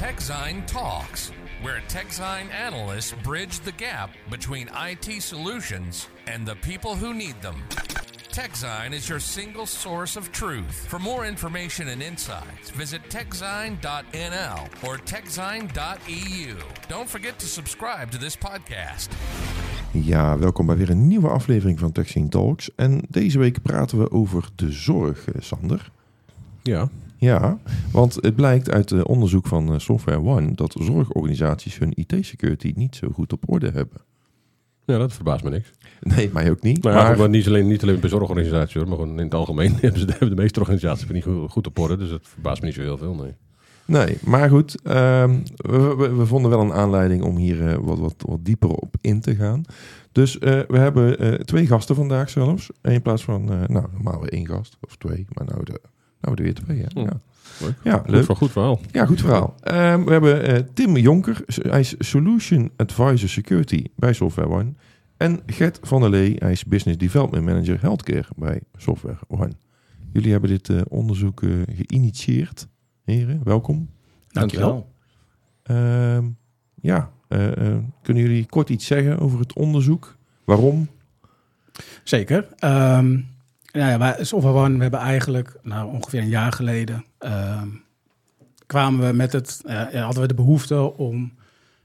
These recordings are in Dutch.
TechZine Talks, where TechZine analysts bridge the gap between IT solutions and the people who need them. TechZine is your single source of truth. For more information and insights, visit techzine.nl or techzine.eu. Don't forget to subscribe to this podcast. Ja, welkom bij weer een nieuwe aflevering van TechScene Talks. En deze week praten we over de zorg, Sander. Ja. Ja, want het blijkt uit uh, onderzoek van uh, Software One dat zorgorganisaties hun IT-security niet zo goed op orde hebben. Ja, dat verbaast me niks. Nee, mij ook niet. Nou ja, maar... niet, alleen, niet alleen bij zorgorganisaties, hoor, maar gewoon in het algemeen hebben, ze, hebben de meeste organisaties niet goed, op orde. Dus dat verbaast me niet zo heel veel, nee. Nee, maar goed, um, we, we, we, vonden wel een aanleiding om hier uh, wat, wat, wat dieper op in te gaan. Dus uh, we hebben uh, twee gasten vandaag zelfs. In plaats van, nou, normaal één gast of twee, maar nou, de, nou we weer twee. Hè? Ja. Leuk. Ja, leuk. Goed, goed verhaal. Ja, goed verhaal. Um, we hebben Tim Jonker, hij is Solution Advisor Security bij Software One. En Gert van der Lee, hij is Business Development Manager Healthcare bij Software One. Jullie hebben dit onderzoek geïnitieerd. Heren, welkom. Dankjewel. Uh, ja, uh, uh, kunnen jullie kort iets zeggen over het onderzoek? Waarom? Zeker. Um, ja, wij, One, we hebben eigenlijk nou, ongeveer een jaar geleden... Uh, kwamen we met het, hadden we de behoefte om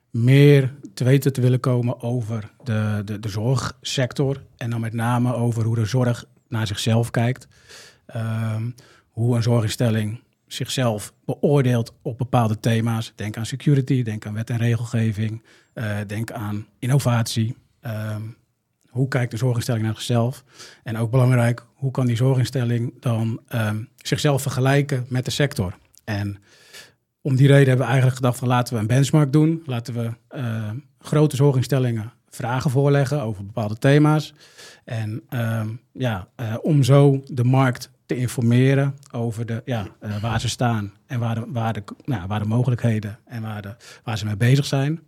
meer te weten te willen komen over de, de, de zorgsector. En dan met name over hoe de zorg naar zichzelf kijkt. Um, hoe een zorginstelling zichzelf beoordeelt op bepaalde thema's. Denk aan security, denk aan wet en regelgeving, uh, denk aan innovatie. Um, hoe kijkt de zorginstelling naar zichzelf? En ook belangrijk, hoe kan die zorginstelling dan um, zichzelf vergelijken met de sector? En om die reden hebben we eigenlijk gedacht van laten we een benchmark doen. Laten we uh, grote zorginstellingen vragen voorleggen over bepaalde thema's. En um, ja, uh, om zo de markt te informeren over de, ja, uh, waar ze staan en waar de, waar, de, nou, waar de mogelijkheden en waar, de, waar ze mee bezig zijn.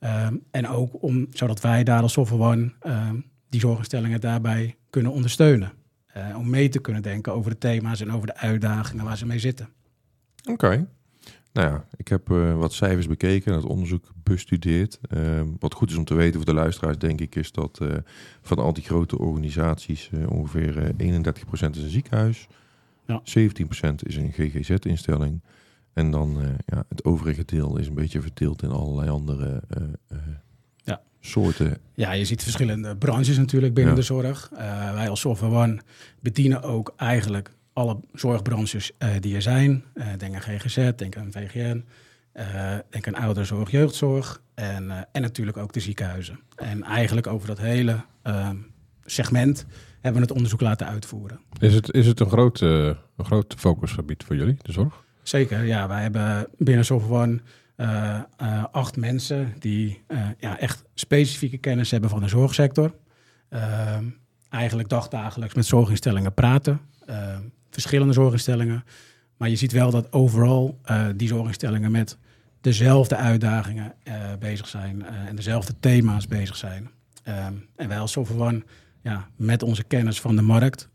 Um, en ook om, zodat wij daar als Software One um, die zorginstellingen daarbij kunnen ondersteunen. Uh, om mee te kunnen denken over de thema's en over de uitdagingen waar ze mee zitten. Oké. Okay. Nou ja, ik heb uh, wat cijfers bekeken en het onderzoek bestudeerd. Uh, wat goed is om te weten voor de luisteraars, denk ik, is dat uh, van al die grote organisaties ongeveer 31% is een ziekenhuis, ja. 17% is een GGZ-instelling. En dan ja, het overige deel is een beetje verdeeld in allerlei andere ja. soorten. Ja, je ziet verschillende branches natuurlijk binnen ja. de zorg. wij als Software One bedienen ook eigenlijk alle zorgbranches uh, die er zijn. Uh, denk aan GGZ, denk aan VGN, uh, denk aan ouderzorg, jeugdzorg en, en natuurlijk ook de ziekenhuizen. En eigenlijk over dat hele ehm, segment hebben we het onderzoek laten uitvoeren. Is het, is het een, groot, een groot focusgebied voor jullie, de zorg? Zeker, ja. Wij hebben binnen Software One acht mensen die ja, echt specifieke kennis hebben van de zorgsector. Ehm, eigenlijk dagdagelijks met zorginstellingen praten ehm, verschillende zorginstellingen. Maar je ziet wel dat overal uh, die zorginstellingen met dezelfde uitdagingen uh, bezig zijn uh, en dezelfde thema's bezig zijn. Um, en wij als Software One, ja, met onze kennis van de markt,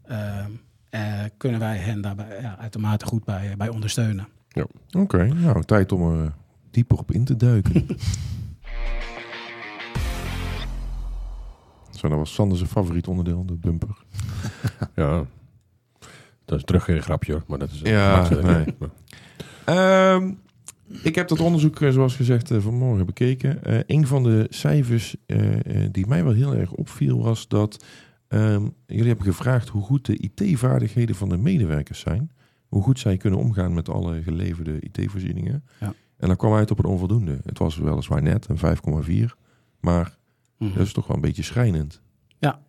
kunnen wij hen daarbij ja, uitermate goed bij, bij ondersteunen. Ja. Oké, okay, nou tijd om er dieper op in te duiken. Zo, dat was Sander zijn favoriet onderdeel, de bumper. ja. Dat is terug geen grapje hoor, maar dat is... Ja, nee. um, ik heb dat onderzoek, zoals gezegd, vanmorgen bekeken. Uh, een van de cijfers uh, die mij wel heel erg opviel was dat... Um, jullie hebben gevraagd hoe goed de IT-vaardigheden van de medewerkers zijn. Hoe goed zij kunnen omgaan met alle geleverde IT-voorzieningen. Ja. En dan kwam uit op een onvoldoende. Het was weliswaar net, een 5,4. Maar mm -hmm. dat is toch wel een beetje schrijnend. Ja,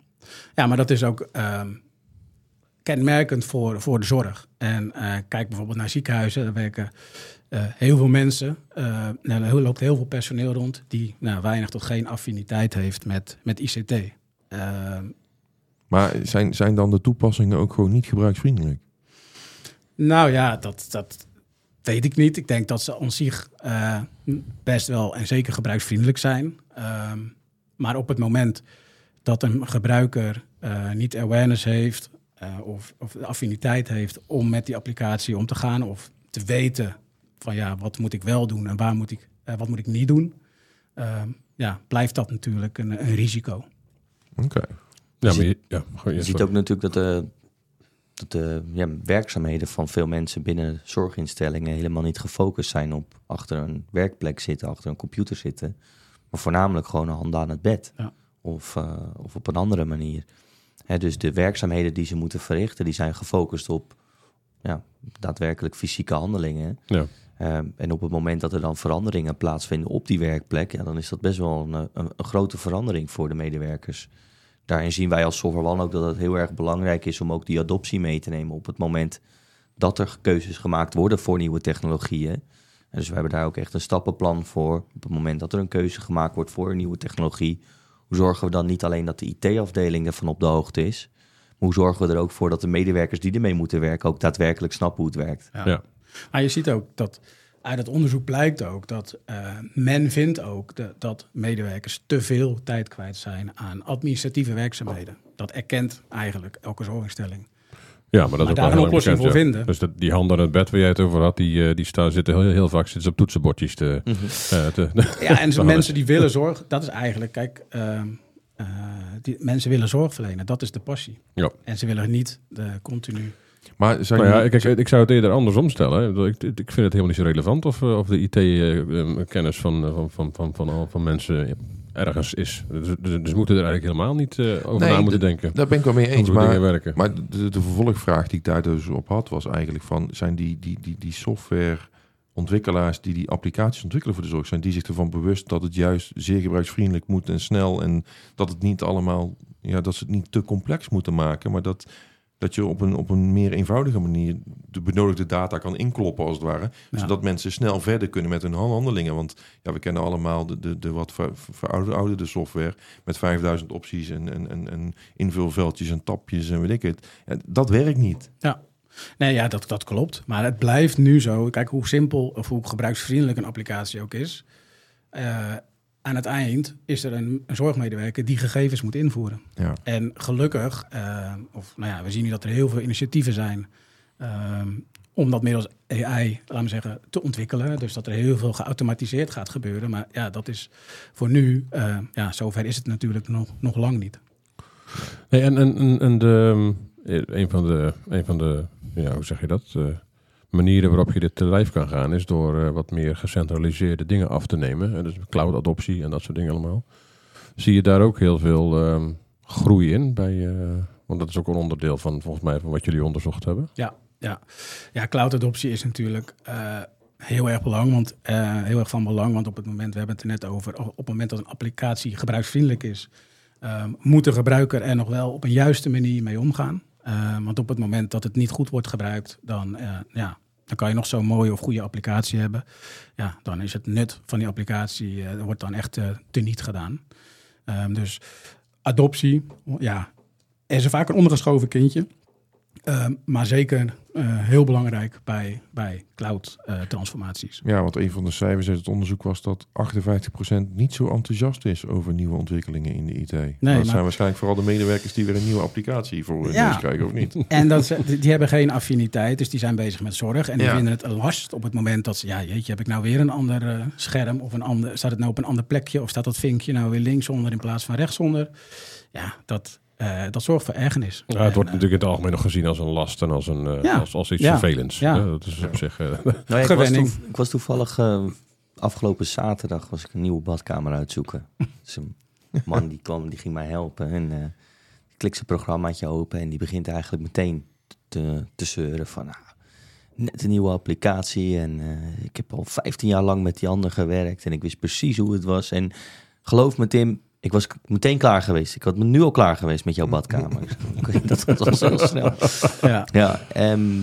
ja maar dat is ook... Um kenmerkend voor, voor de zorg. En uh, kijk bijvoorbeeld naar ziekenhuizen, daar werken uh, heel veel mensen. Uh, er loopt heel veel personeel rond die nou, weinig tot geen affiniteit heeft met, met ICT. Maar zijn, zijn dan de toepassingen ook gewoon niet gebruiksvriendelijk? Nou ja, dat, dat weet ik niet. Ik denk dat ze aan zich best wel en zeker gebruiksvriendelijk zijn. maar op het moment dat een gebruiker niet awareness heeft uh, of, of de affiniteit heeft om met die applicatie om te gaan of te weten van ja, wat moet ik wel doen en waar moet ik, eh, wat moet ik niet doen, ehm, ja, blijft dat natuurlijk een, een risico. Oké. Ja, Je maar je, ja, gewoon, Je ziet sorry. ook natuurlijk dat de, dat de ja, werkzaamheden van veel mensen binnen zorginstellingen helemaal niet gefocust zijn op achter een werkplek zitten, achter een computer zitten, maar voornamelijk gewoon een hand aan het bed Ja. of, eh, of op een andere manier. Hè, dus de werkzaamheden die ze moeten verrichten, die zijn gefocust op ja, daadwerkelijk fysieke handelingen. Ja. Ehm, en op het moment dat er dan veranderingen plaatsvinden op die werkplek, ja, dan is dat best wel een, een, een grote verandering voor de medewerkers. Daarin zien wij als Software One ook dat het heel erg belangrijk is om ook die adoptie mee te nemen op het moment dat er keuzes gemaakt worden voor nieuwe technologieën. En dus we hebben daar ook echt een stappenplan voor. Op het moment dat er een keuze gemaakt wordt voor een nieuwe technologie, hoe zorgen we dan niet alleen dat de IT-afdeling ervan op de hoogte is, maar hoe zorgen we er ook voor dat de medewerkers die ermee moeten werken ook daadwerkelijk snappen hoe het werkt. Ja. Maar je ziet ook dat uit het onderzoek blijkt ook dat eh, men vindt ook de- dat medewerkers te veel tijd kwijt zijn aan administratieve werkzaamheden. Dat erkent eigenlijk elke zorginstelling. Ja, maar dat is ook daar een oplossing bekend, voor ja. vinden. Dus dat, die handen aan het bed waar jij het over had, die, eh, die staan, zitten heel, heel vaak zitten ze op toetsenbordjes te... Mhm. eh, te Ja, en Zo mensen die willen zorg, dat is eigenlijk, kijk, ehm, eh, die, mensen willen zorg verlenen. Dat is de passie. Ja. En ze willen niet de continu. Maar zijn Nou ja, jullie- ik, zou het eerder andersom stellen. Ik, ik vind het helemaal niet zo relevant of, eh, of de IT-kennis van, eh, van, van, van, van, al- van mensen ergens is. Dus, dus, dus moeten er eigenlijk helemaal niet eh, over Nee, na moeten denken. Daar ben ik wel mee eens. Maar, maar de, de vervolgvraag die ik daar dus op had, was eigenlijk van... zijn die, die, die, die softwareontwikkelaars die die applicaties ontwikkelen voor de zorg... zijn die zich ervan bewust dat het juist zeer gebruiksvriendelijk moet en snel... en dat het niet allemaal... ja, dat ze het niet te complex moeten maken... maar dat, dat je op een, op een meer eenvoudige manier... de benodigde data kan inkloppen als het ware... Ja. zodat mensen snel verder kunnen met hun handelingen. Want ja, we kennen allemaal de, de, de wat ver- verouderde software met 5000 opties en, en, en, en invulveldjes en tapjes en weet ik het. Dat werkt niet. Ja, nee, ja, dat, dat klopt. Maar het blijft nu zo. Kijk hoe simpel of hoe gebruiksvriendelijk een applicatie ook is. Eh, aan het eind is er een, een zorgmedewerker die gegevens moet invoeren. Ja. En gelukkig, eh, of nou ja, we zien nu dat er heel veel initiatieven zijn ehm, om dat middels AI, laten we zeggen, te ontwikkelen. Dus dat er heel veel geautomatiseerd gaat gebeuren. Maar ja, dat is voor nu, eh, ja, zover is het natuurlijk nog, nog lang niet. Nee, en, en, en, en de, eh, een van de, een van de ja, hoe zeg je dat? Manieren waarop je dit te lijf kan gaan, is door eh, wat meer gecentraliseerde dingen af te nemen. En dus cloud adoptie en dat soort dingen allemaal. Zie je daar ook heel veel ehm, groei in bij, eh, want dat is ook een onderdeel van volgens mij van wat jullie onderzocht hebben. Ja, ja. ja cloud adoptie is natuurlijk eh, heel erg belang, want, heel erg van belang. Want op het moment, we hebben het er net over, op het moment dat een applicatie gebruiksvriendelijk is, ehm, moet de gebruiker er nog wel op een juiste manier mee omgaan. Eh, want op het moment dat het niet goed wordt gebruikt, dan, eh, ja, dan kan je nog zo'n mooie of goede applicatie hebben. Ja, dan is het nut van die applicatie eh, wordt dan echt teniet gedaan. Ehm, dus adoptie, ja, er is vaak een ondergeschoven kindje. Ehm, maar zeker eh, heel belangrijk bij, bij cloud-transformaties. ja, want een van de cijfers uit het onderzoek was dat 58% niet zo enthousiast is over nieuwe ontwikkelingen in de IT. Nee, dat maar- zijn waarschijnlijk vooral de medewerkers die weer een nieuwe applicatie voor hun Ja. neus krijgen, of niet? en dat, die hebben geen affiniteit, dus die zijn bezig met zorg. En die Ja. vinden het een last op het moment dat ze... Ja, jeetje, heb ik nou weer een ander eh, scherm? Of een ander, staat het nou op een ander plekje? Of staat dat vinkje nou weer linksonder in plaats van rechtsonder? Ja, dat, eh, dat zorgt voor ergernis. Ja, het wordt En, eh, natuurlijk in het algemeen nog gezien als een last en als, een, eh, Ja. als, als iets Ja. vervelends. Ja. Dat is op zich... eh, Nou ja, ik, was toev- ik was toevallig eh, afgelopen zaterdag was ik een nieuwe badkamer uitzoeken. dus een man die kwam, die ging mij helpen en eh die klikt zijn programmaatje open en die begint eigenlijk meteen te, te zeuren van nou, net een nieuwe applicatie en eh, ik heb al 15 jaar lang met die ander gewerkt en ik wist precies hoe het was en geloof me Tim, ik was meteen klaar geweest. Ik had me nu al klaar geweest met jouw badkamer. Ik zei, Oké, dat, dat was heel snel. ja. Ja, ehm,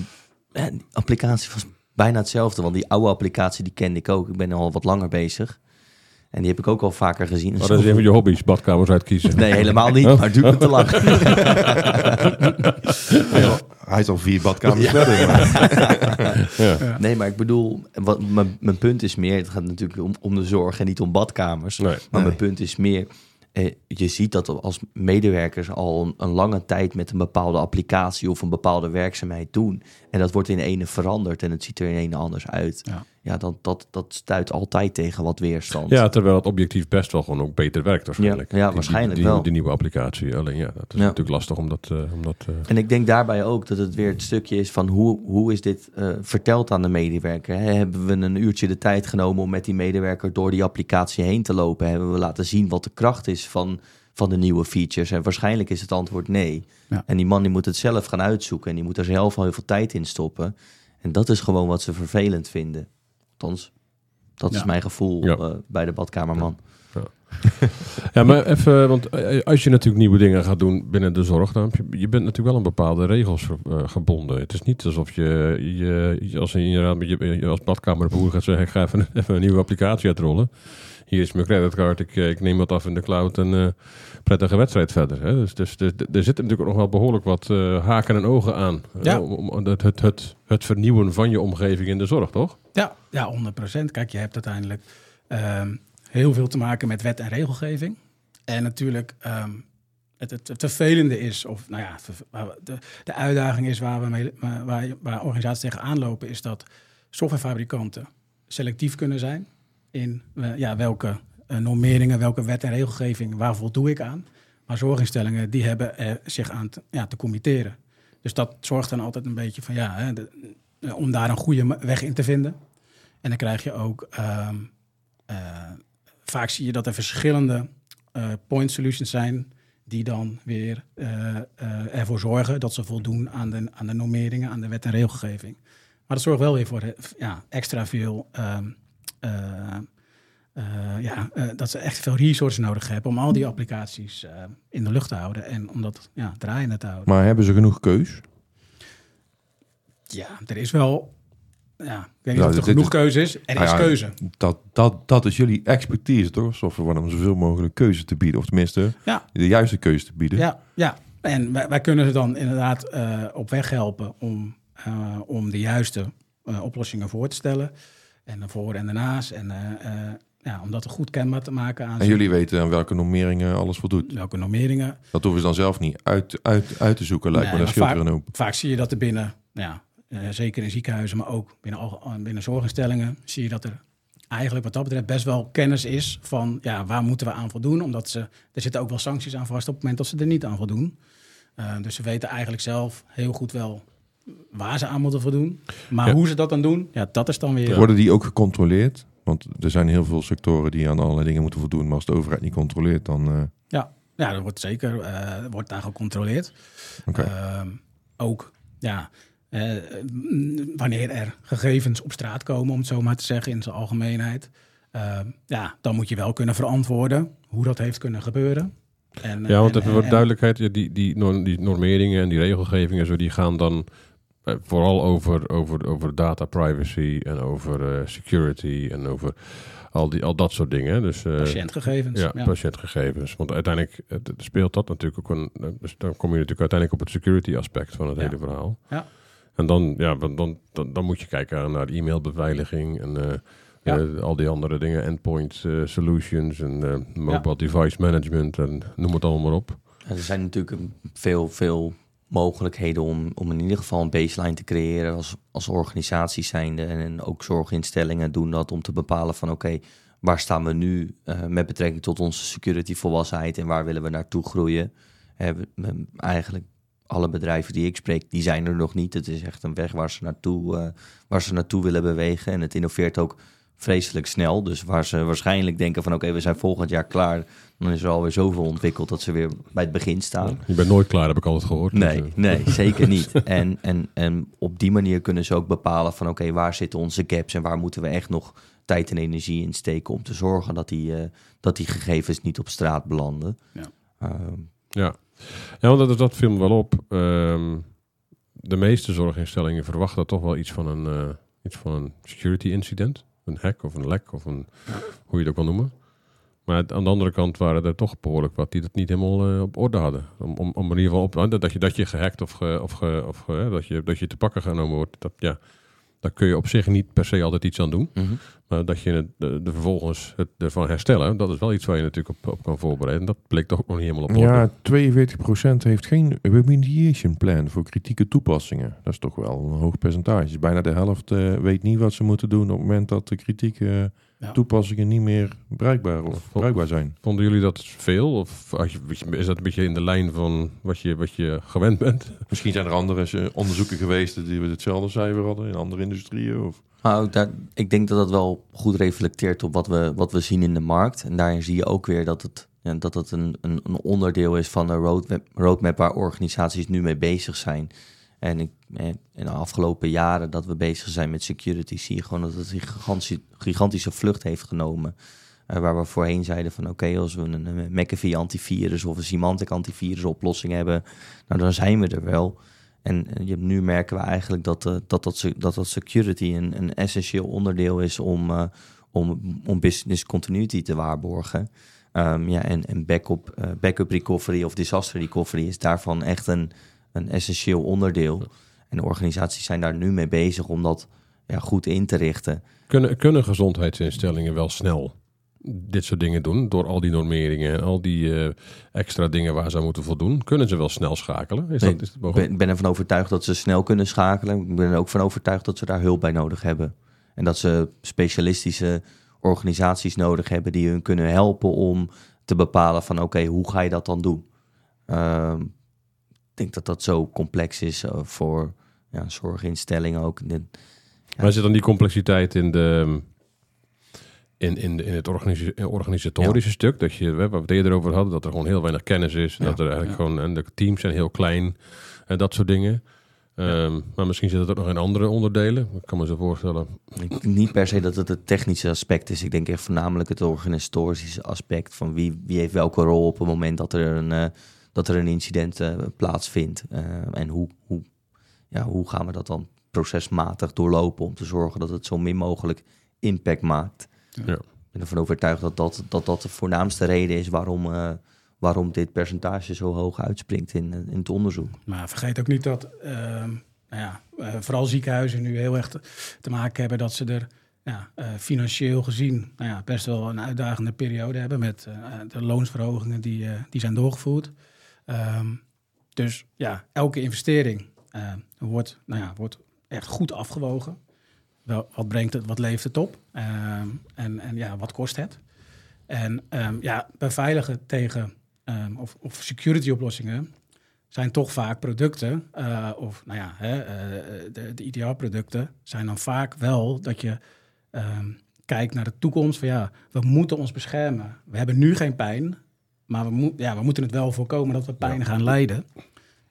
ja, die applicatie was bijna hetzelfde. Want die oude applicatie die kende ik ook. Ik ben al wat langer bezig. En die heb ik ook al vaker gezien. Oh, dat is een van je hobby's, badkamers uitkiezen. Nee, helemaal niet. Maar het duurt me te lang. Ja, hij is al vier badkamers verder. maar- Ja. Nee, maar ik bedoel, wat, mijn, mijn punt is meer... Het gaat natuurlijk om, om de zorg en niet om badkamers. Nee. Maar mijn punt is meer... Eh, je ziet dat als medewerkers al een, lange tijd met een bepaalde applicatie of een bepaalde werkzaamheid doen. En dat wordt in ene veranderd en het ziet er in ene anders uit. Ja. Ja, dat, dat, dat stuit altijd tegen wat weerstand. Ja, terwijl het objectief best wel gewoon ook beter werkt waarschijnlijk. Ja, ja, Die- waarschijnlijk die, wel. Die, nieuwe applicatie. Alleen ja, dat is Ja. natuurlijk lastig om dat... eh, om dat eh, En ik denk daarbij ook dat het weer het stukje is van hoe, hoe is dit eh, verteld aan de medewerker? Hè, Hebben we een uurtje de tijd genomen om met die medewerker door die applicatie heen te lopen? Hebben we laten zien wat de kracht is van, van de nieuwe features? En waarschijnlijk is het antwoord nee. Ja. En die man die moet het zelf gaan uitzoeken en die moet er zelf al heel veel tijd in stoppen. En dat is gewoon wat ze vervelend vinden. Althans, dat is Ja. mijn gevoel Ja. eh, bij de badkamerman. Ja, maar even, want eh, als je natuurlijk nieuwe dingen gaat doen binnen de zorg, dan heb je, je bent natuurlijk wel aan bepaalde regels eh, gebonden. Het is niet alsof je, je, je als je inderdaad met je, je als badkamerboer gaat zeggen, ik ga even, even een nieuwe applicatie uitrollen. Hier is mijn creditcard, ik, eh, ik neem wat af in de cloud en eh, prettige wedstrijd verder. Hè. Dus, dus, dus er zit natuurlijk ook nog wel behoorlijk wat eh, haken en ogen aan. eh, Ja. om, om het, het, het, het vernieuwen van je omgeving in de zorg, toch? Ja, ja 100%. Kijk, je hebt uiteindelijk ehm, heel veel te maken met wet en regelgeving. En natuurlijk, ehm, het, het, het vervelende is, of nou ja, de, de uitdaging is waar, we mee, waar, waar, organisaties tegenaan lopen, is dat softwarefabrikanten selectief kunnen zijn in eh, ja, welke normeringen, welke wet en regelgeving, waar voldoe ik aan. Maar zorginstellingen, die hebben er zich aan te, ja, te committeren. Dus dat zorgt dan altijd een beetje van, ja, hè, eh, om daar een goede weg in te vinden. En dan krijg je ook, ehm, eh, vaak zie je dat er verschillende eh, point solutions zijn die dan weer eh, eh, ervoor zorgen dat ze voldoen aan de, aan de normeringen, aan de wet en regelgeving. Maar dat zorgt wel weer voor eh, ja, extra veel, ehm, eh, ja, eh, dat ze echt veel resources nodig hebben om al die applicaties eh, in de lucht te houden en om dat ja, draaiende te houden. Maar hebben ze genoeg keus? Ja, er is wel. Ja, ik weet niet Nou, of er genoeg keuze is. Er Ah is ja, keuze. Dat, dat, dat is jullie expertise, toch? Software om zoveel mogelijk keuze te bieden. Of tenminste, Ja. de juiste keuze te bieden. Ja, ja. En wij, wij kunnen ze dan inderdaad op weg helpen om, om de juiste oplossingen voor te stellen. En de voor en de naast. En ja, om dat goed kenbaar te maken aan En jullie weten aan welke normeringen alles voldoet. welke normeringen. Dat hoeven ze dan zelf niet uit, uit, uit te zoeken, lijkt Nee, me. Dat scheelt er vaak- een hoop. Vaak zie je dat er binnen, ja, eh, zeker in ziekenhuizen, maar ook binnen, al- binnen zorginstellingen, zie je dat er eigenlijk wat dat betreft best wel kennis is van ja, waar moeten we aan voldoen. Omdat ze, er zitten ook wel sancties aan vast op het moment dat ze er niet aan voldoen. Eh, dus ze weten eigenlijk zelf heel goed wel waar ze aan moeten voldoen. Maar Ja. hoe ze dat dan doen, ja, dat is dan weer... Worden die ook gecontroleerd? Want er zijn heel veel sectoren die aan allerlei dingen moeten voldoen. Maar als de overheid niet controleert, dan... eh, Ja, ja dat wordt zeker eh, wordt daar gecontroleerd. Oké. Ehm, ook ja, eh, wanneer er gegevens op straat komen, om het zo maar te zeggen in zijn algemeenheid. ehm, ja, dan moet je wel kunnen verantwoorden hoe dat heeft kunnen gebeuren. En, Ja, want en- even voor duidelijkheid, die, die, norm- die normeringen en die regelgeving en zo, die gaan dan vooral over, over, over data privacy en over eh, security en over al, die, al dat soort dingen. Dus, eh, patiëntgegevens. Ja, ja. patiëntgegevens. Want uiteindelijk eh, speelt dat natuurlijk ook een. eh, Dus dan kom je natuurlijk uiteindelijk op het security aspect van het Ja. hele verhaal. Ja. En dan, ja, dan, dan, dan, dan moet je kijken naar e-mailbeveiliging en eh, Ja. eh, al die andere dingen, endpoint eh, solutions en eh, mobile device management en noem het allemaal maar op. En er zijn natuurlijk veel, veel mogelijkheden om, om in ieder geval een baseline te creëren als, als organisaties zijnde. En ook zorginstellingen doen dat om te bepalen van oké, waar staan we nu eh, met betrekking tot onze security volwassenheid en waar willen we naartoe groeien. We- eigenlijk alle bedrijven die ik spreek, die zijn er nog niet. Het is echt een weg waar ze naartoe, eh, waar ze naartoe willen bewegen. En het innoveert ook vreselijk snel. Dus waar ze waarschijnlijk denken van oké, we zijn volgend jaar klaar. Dan is er alweer zoveel ontwikkeld dat ze weer bij het begin staan. Je bent nooit klaar, heb ik altijd gehoord. Nee, Dus, eh, nee, zeker niet. En, en, en op die manier kunnen ze ook bepalen van oké, waar zitten onze gaps en waar moeten we echt nog tijd en energie in steken om te zorgen dat die, eh, dat die gegevens niet op straat belanden. Ja. Ehm, Ja, ja want dat, dat viel me wel op. Ehm, de meeste zorginstellingen verwachten toch wel iets van een, eh, iets van een security incident. Een hack of een lek of een, hoe je ook wil noemen. Maar aan de andere kant waren er toch behoorlijk wat die dat niet helemaal eh, op orde hadden. Om, om, om in ieder geval op, dat, je, dat je gehackt of, of, of dat, je, dat je te pakken genomen wordt. Dat, ja, daar kun je op zich niet per se altijd iets aan doen. mhm. Maar dat je het de, de vervolgens het ervan herstellen, dat is wel iets waar je natuurlijk op, op kan voorbereiden. Dat bleek toch ook nog niet helemaal op orde. Ja, 42% heeft geen remediation plan voor kritieke toepassingen. Dat is toch wel een hoog percentage. Bijna de helft eh, weet niet wat ze moeten doen op het moment dat de kritieke Ja. toepassingen niet meer bruikbaar of bruikbaar zijn. Vonden jullie dat veel? Of is dat een beetje in de lijn van wat je, wat je gewend bent? Misschien zijn er andere eh, onderzoeken geweest die we hetzelfde cijfer hadden in andere industrieën. Of... Daar, ik denk dat dat wel goed reflecteert op wat we, wat we zien in de markt. En daarin zie je ook weer dat het, ja, dat het een, een, een onderdeel is van een roadmap, roadmap waar organisaties nu mee bezig zijn. En ik, eh, in de afgelopen jaren dat we bezig zijn met security, zie je gewoon dat het een gigantische, vlucht heeft genomen. Eh, waar we voorheen zeiden van oké, als we een, McAfee antivirus of een Symantec antivirus oplossing hebben, nou dan zijn we er wel. En eh, je, nu merken we eigenlijk dat, dat, dat, dat, dat security een, een essentieel onderdeel is om, om, om business continuity te waarborgen. Ehm, ja, en en backup, backup recovery of disaster recovery is daarvan echt een, een essentieel onderdeel. En organisaties zijn daar nu mee bezig om dat ja, goed in te richten. Kunnen, kunnen gezondheidsinstellingen wel snel dit soort dingen doen? Door al die normeringen en al die eh, extra dingen waar ze aan moeten voldoen. Kunnen ze wel snel schakelen? Is Nee, dat, is dat Ik mogelijk? ben, ben ervan overtuigd dat ze snel kunnen schakelen. Ik ben er ook van overtuigd dat ze daar hulp bij nodig hebben. En dat ze specialistische organisaties nodig hebben die hun kunnen helpen om te bepalen van oké, hoe ga je dat dan doen? Ehm, denk dat dat zo complex is eh, voor ja, zorginstellingen ook. De- Maar zit dan die complexiteit in de... In, in, de- in het organisa- organisatorische stuk, dat je, waar we het eerder over hadden, dat er gewoon heel weinig kennis is. Ja, dat er eigenlijk ja. gewoon, en de teams zijn heel klein en dat soort dingen. Ehm, Maar misschien zit het ook nog in andere onderdelen. Ik kan me zo voorstellen. Ik niet per se dat het het technische aspect is. Ik denk echt voornamelijk het organisatorische aspect van wie, wie heeft welke rol op het moment dat er een, eh, dat er een incident eh, plaatsvindt. Eh, en hoe, hoe, ja, hoe gaan we dat dan procesmatig doorlopen om te zorgen dat het zo min mogelijk impact maakt. Ja. Ik ben ervan overtuigd dat dat, dat, dat de voornaamste reden is waarom, eh, waarom dit percentage zo hoog uitspringt in, in het onderzoek. Maar vergeet ook niet dat ehm, nou ja, eh, vooral ziekenhuizen nu heel erg te, te maken hebben dat ze er ja, eh, financieel gezien nou ja, best wel een uitdagende periode hebben met eh, de loonsverhogingen die, eh, die zijn doorgevoerd. Ehm, dus ja, elke investering eh, wordt, nou ja, wordt echt goed afgewogen. Wel, wat brengt het, wat levert het op? Ehm, en, en ja, wat kost het? En ehm, ja, beveiligen tegen ehm, of, of security oplossingen zijn toch vaak producten, eh, of nou ja, hè, eh, de, de IDR-producten zijn dan vaak wel dat je ehm, kijkt naar de toekomst. Van ja, we moeten ons beschermen. We hebben nu geen pijn, maar we, moet, ja, we moeten het wel voorkomen dat we pijn gaan lijden.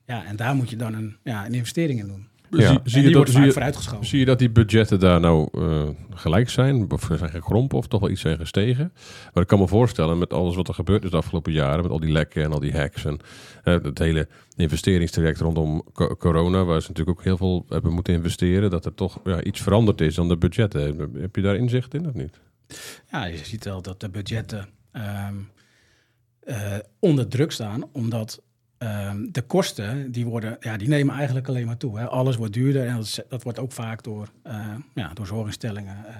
Ja, en daar moet je dan een, ja, een investering in doen. Ja. Zie, zie, je die dat, wordt zie, vaak je, vooruitgeschoven. zie je dat die budgetten daar nou eh, gelijk zijn? Of zijn gekrompen of toch wel iets zijn gestegen? Maar ik kan me voorstellen met alles wat er gebeurd is de afgelopen jaren... met al die lekken en al die hacks en eh, het hele investeringstraject rondom co- corona... waar ze natuurlijk ook heel veel hebben moeten investeren... dat er toch ja, iets veranderd is dan de budgetten. Heb je daar inzicht in of niet? Ja, je ziet wel dat de budgetten ehm, eh, onder druk staan, omdat ehm, de kosten die worden, ja, die nemen eigenlijk alleen maar toe. Hè. Alles wordt duurder en dat, is- dat wordt ook vaak door, eh, ja, door zorginstellingen eh,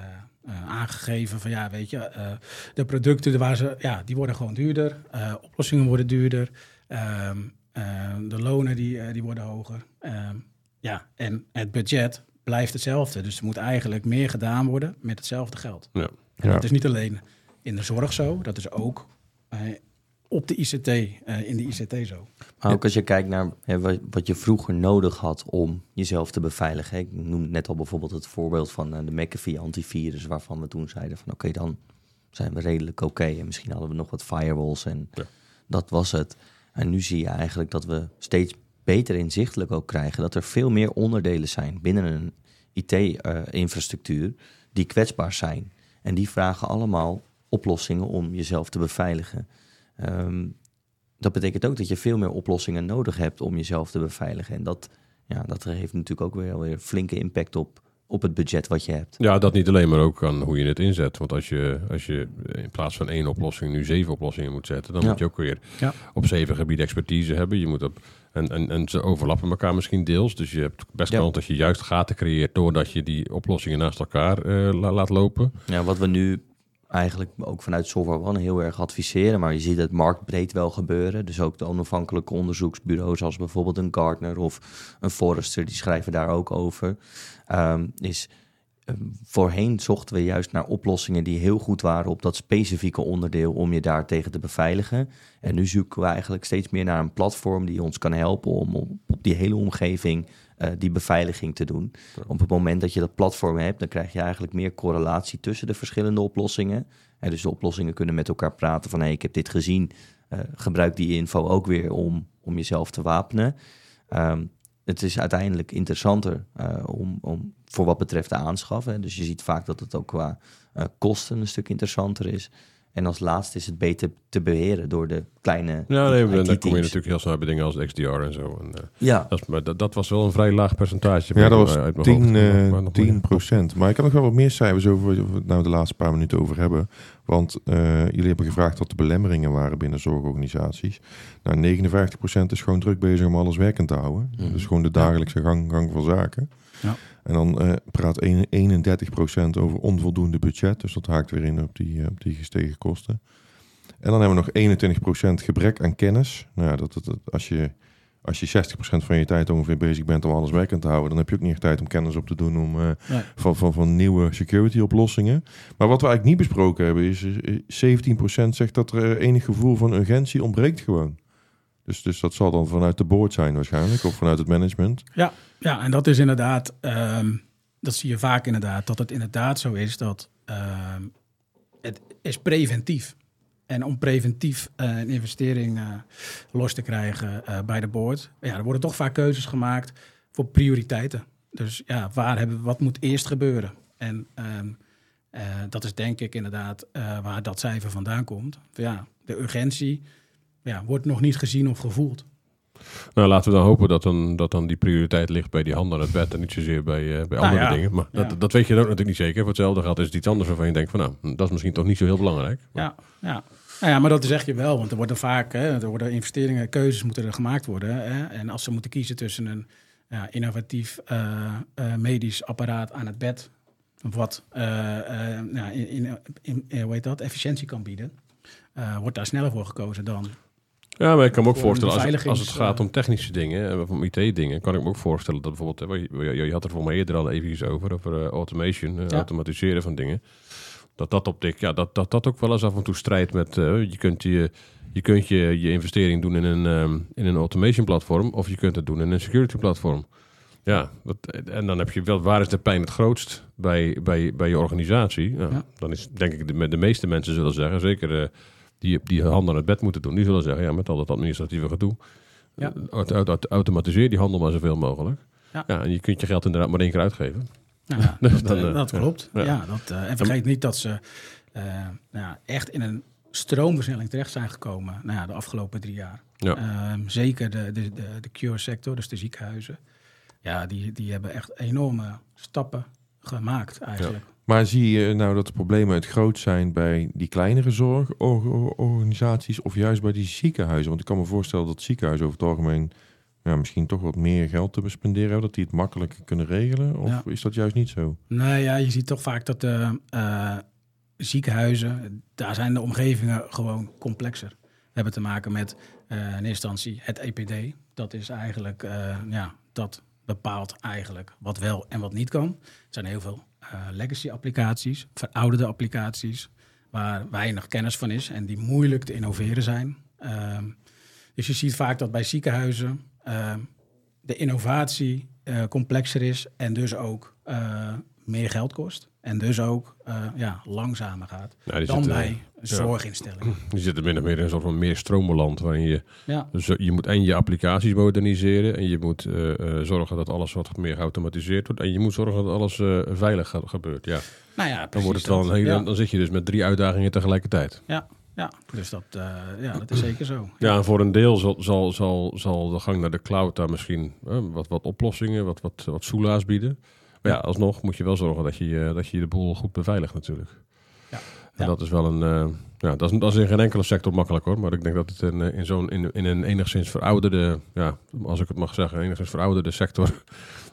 eh, aangegeven van ja, weet je, eh, de producten waar ze, ja, die worden gewoon duurder, eh, oplossingen worden duurder, ehm, eh, de lonen die, die worden hoger. Ehm, ja, en het budget blijft hetzelfde. Dus er moet eigenlijk meer gedaan worden met hetzelfde geld. Ja. En Ja. dat is niet alleen in de zorg zo, dat is ook eh, op de ICT, eh, in de ICT zo. Maar ook als je kijkt naar hè, wat, wat je vroeger nodig had om jezelf te beveiligen. Ik noem net al bijvoorbeeld het voorbeeld van eh, de McAfee antivirus, waarvan we toen zeiden van oké, dan zijn we redelijk oké. En misschien hadden we nog wat firewalls en Ja. dat was het. En nu zie je eigenlijk dat we steeds beter inzichtelijk ook krijgen dat er veel meer onderdelen zijn binnen een IT-infrastructuur die kwetsbaar zijn. En die vragen allemaal oplossingen om jezelf te beveiligen. Ehm, dat betekent ook dat je veel meer oplossingen nodig hebt om jezelf te beveiligen. En dat, ja, dat heeft natuurlijk ook weer, weer flinke impact op, op het budget wat je hebt. Ja, dat niet alleen, maar ook aan hoe je het inzet. Want als je, als je in plaats van één oplossing nu zeven oplossingen moet zetten, dan Ja. moet je ook weer Ja. op zeven gebieden expertise hebben. Je moet op, en, en, en ze overlappen elkaar misschien deels. Dus je hebt best Ja. kans dat je juist gaten creëert doordat je die oplossingen naast elkaar eh, la- laat lopen. Ja, wat we nu eigenlijk ook vanuit Software One heel erg adviseren, maar je ziet het marktbreed wel gebeuren. Dus ook de onafhankelijke onderzoeksbureaus als bijvoorbeeld een Gartner of een Forrester, die schrijven daar ook over. Ehm, is ehm, voorheen zochten we juist naar oplossingen die heel goed waren op dat specifieke onderdeel om je daar tegen te beveiligen. En nu zoeken we eigenlijk steeds meer naar een platform die ons kan helpen om op, op die hele omgeving eh, die beveiliging te doen. Op het moment dat je dat platform hebt, dan krijg je eigenlijk meer correlatie tussen de verschillende oplossingen. En dus de oplossingen kunnen met elkaar praten van hey, ik heb dit gezien, eh, gebruik die info ook weer om, om jezelf te wapenen. Ehm, het is uiteindelijk interessanter eh, om, om voor wat betreft de aanschaf. Hè. Dus je ziet vaak dat het ook qua kosten een stuk interessanter is. En als laatste is het beter te beheren door de kleine Ja, nee, dan kom je natuurlijk heel snel bij dingen als XDR en zo. En, eh, Ja, dat, is, maar dat, dat was wel een vrij laag percentage. Ja, dat was uit mijn 10, hoofd. eh, Maar nog 10 meer. procent. Maar ik kan nog wel wat meer cijfers over waar we het nou de laatste paar minuten over hebben. Want eh, jullie hebben gevraagd wat de belemmeringen waren binnen zorgorganisaties. Nou, 59 procent is gewoon druk bezig om alles werkend te houden. Mhm. Dus gewoon de dagelijkse gang, gang van zaken. Ja. En dan eh, praat een- 31 procent over onvoldoende budget. Dus dat haakt weer in op die, eh, op die gestegen kosten. En dan hebben we nog 21 procent gebrek aan kennis. Nou ja, dat, dat, dat- als je als je 60% van je tijd ongeveer bezig bent om alles werkend te houden, dan heb je ook niet echt tijd om kennis op te doen om, eh, Nee. van, van, van nieuwe security oplossingen. Maar wat we eigenlijk niet besproken hebben is, is 17% zegt dat er eh, enig gevoel van urgentie ontbreekt gewoon. Dus, dus dat zal dan vanuit de board zijn waarschijnlijk, of vanuit het management. Ja, ja, en dat is inderdaad, ehm, dat zie je vaak inderdaad, dat het inderdaad zo is dat ehm, het is preventief. En om preventief eh, een investering eh, los te krijgen eh, bij de board, ja, er worden toch vaak keuzes gemaakt voor prioriteiten. Dus ja, waar hebben, wat moet eerst gebeuren? En ehm, eh, dat is denk ik inderdaad waar dat cijfer vandaan komt. Ja, de urgentie ja, wordt nog niet gezien of gevoeld. Nou, laten we dan hopen dat dan, dat dan die prioriteit ligt bij die hand aan het bed en niet zozeer bij, eh, bij Nou andere ja, dingen. Maar ja. dat, dat weet je dan ook natuurlijk niet zeker. Voor hetzelfde geld is het iets anders waarvan je denkt van nou, dat is misschien toch niet zo heel belangrijk. Ja, ja. Nou ja, maar dat zeg je wel, want er worden vaak, hè, er worden investeringen, keuzes moeten er gemaakt worden. Hè, en als ze moeten kiezen tussen een ja, innovatief eh, eh, medisch apparaat aan het bed, wat nou, in, in, in, hoe heet dat, efficiëntie kan bieden, wordt daar sneller voor gekozen dan. Ja, maar ik kan me ook voorstellen, als, het- als het beveiligings- gaat om technische dingen, eh, om IT-dingen, kan ik me ook voorstellen dat bijvoorbeeld, hè, je, had er voor mij eerder al even over, over eh, automation, eh, Ja. automatiseren van dingen. Dat dat op dik, ja, dat, dat dat ook wel eens af en toe strijdt met, je kunt je, je kunt je, je investering doen in een, in een automation platform, of je kunt het doen in een security platform. Ja, dat, en dan heb je wel, waar is de pijn het grootst bij, bij, bij je organisatie? Nou, Ja. Dan is denk ik de, de meeste mensen zullen zeggen, zeker die, die handen aan het bed moeten doen, die zullen zeggen, ja, met al dat administratieve gedoe, Ja. eh, auto- auto- automatiseer die handel maar zoveel mogelijk. Ja. Ja. en je kunt je geld inderdaad maar één keer uitgeven. Nou ja, Dus dat, dan, eh, dat klopt. Ja. Ja. dat, eh, en vergeet niet dat ze nou ja, echt in een stroomversnelling terecht zijn gekomen nou ja, de afgelopen drie jaar. Ja. Ehm, zeker de, de, de, de cure sector, dus de ziekenhuizen. Ja, die, die hebben echt enorme stappen gemaakt eigenlijk. Maar zie je nou dat de problemen het groot zijn bij die kleinere zorgorganisaties of juist bij die ziekenhuizen? Want ik kan me voorstellen dat ziekenhuizen over het algemeen ja, misschien toch wat meer geld te spenderen hebben, dat die het makkelijker kunnen regelen? Of Ja. is dat juist niet zo? Nou ja, je ziet toch vaak dat de eh, ziekenhuizen, daar zijn de omgevingen gewoon complexer. We hebben te maken met eh, in eerste instantie het EPD. Dat is eigenlijk, eh, ja, dat bepaalt eigenlijk wat wel en wat niet kan. Er zijn heel veel eh, legacy applicaties, verouderde applicaties, waar weinig kennis van is en die moeilijk te innoveren zijn. Ehm, dus je ziet vaak dat bij ziekenhuizen ehm, de innovatie eh, complexer is en dus ook eh, meer geld kost. En dus ook eh, ja, langzamer gaat Ja, die dan zitten, bij zorginstellingen. Die zitten min of meer in een soort van meer stromenland waarin je Ja, Dus eh, je moet en je applicaties moderniseren en je moet eh, zorgen dat alles wat meer geautomatiseerd wordt en je moet zorgen dat alles veilig ge- gebeurt. Ja, nou ja, dan wordt het wel dat. een hele, ja, dan zit je dus met drie uitdagingen tegelijkertijd. ja, ja, dus dat, ja, dat is zeker zo. Ja, en voor een deel zal, zal, zal, zal de gang naar de cloud daar misschien wat, wat oplossingen, wat, wat, wat soelaas bieden. Maar ja, alsnog moet je wel zorgen dat je, eh, dat je de boel goed beveiligt natuurlijk. Ja. En Ja. dat is wel een... eh, ja, dat is, dat is in geen enkele sector makkelijk hoor. Maar ik denk dat het in, eh, in zo'n in, in een enigszins verouderde, ja, als ik het mag zeggen, enigszins verouderde sector,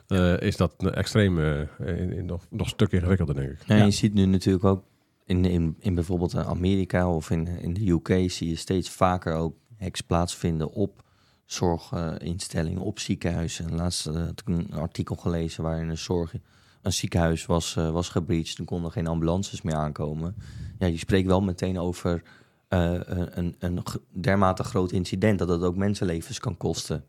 eh, is dat een extreem eh, in, in nog, nog een stuk ingewikkelder, denk ik. Ja, Ja. Je ziet nu natuurlijk ook in, in, in bijvoorbeeld Amerika of in, in de UK zie je steeds vaker ook hacks plaatsvinden op zorginstellingen, op ziekenhuizen. Laatst eh, had ik een artikel gelezen waarin een, zorg, een ziekenhuis was, eh, was gebreached. Er konden geen ambulances meer aankomen. Ja, je spreekt wel meteen over eh, een, een, dermate groot incident dat het ook mensenlevens kan kosten.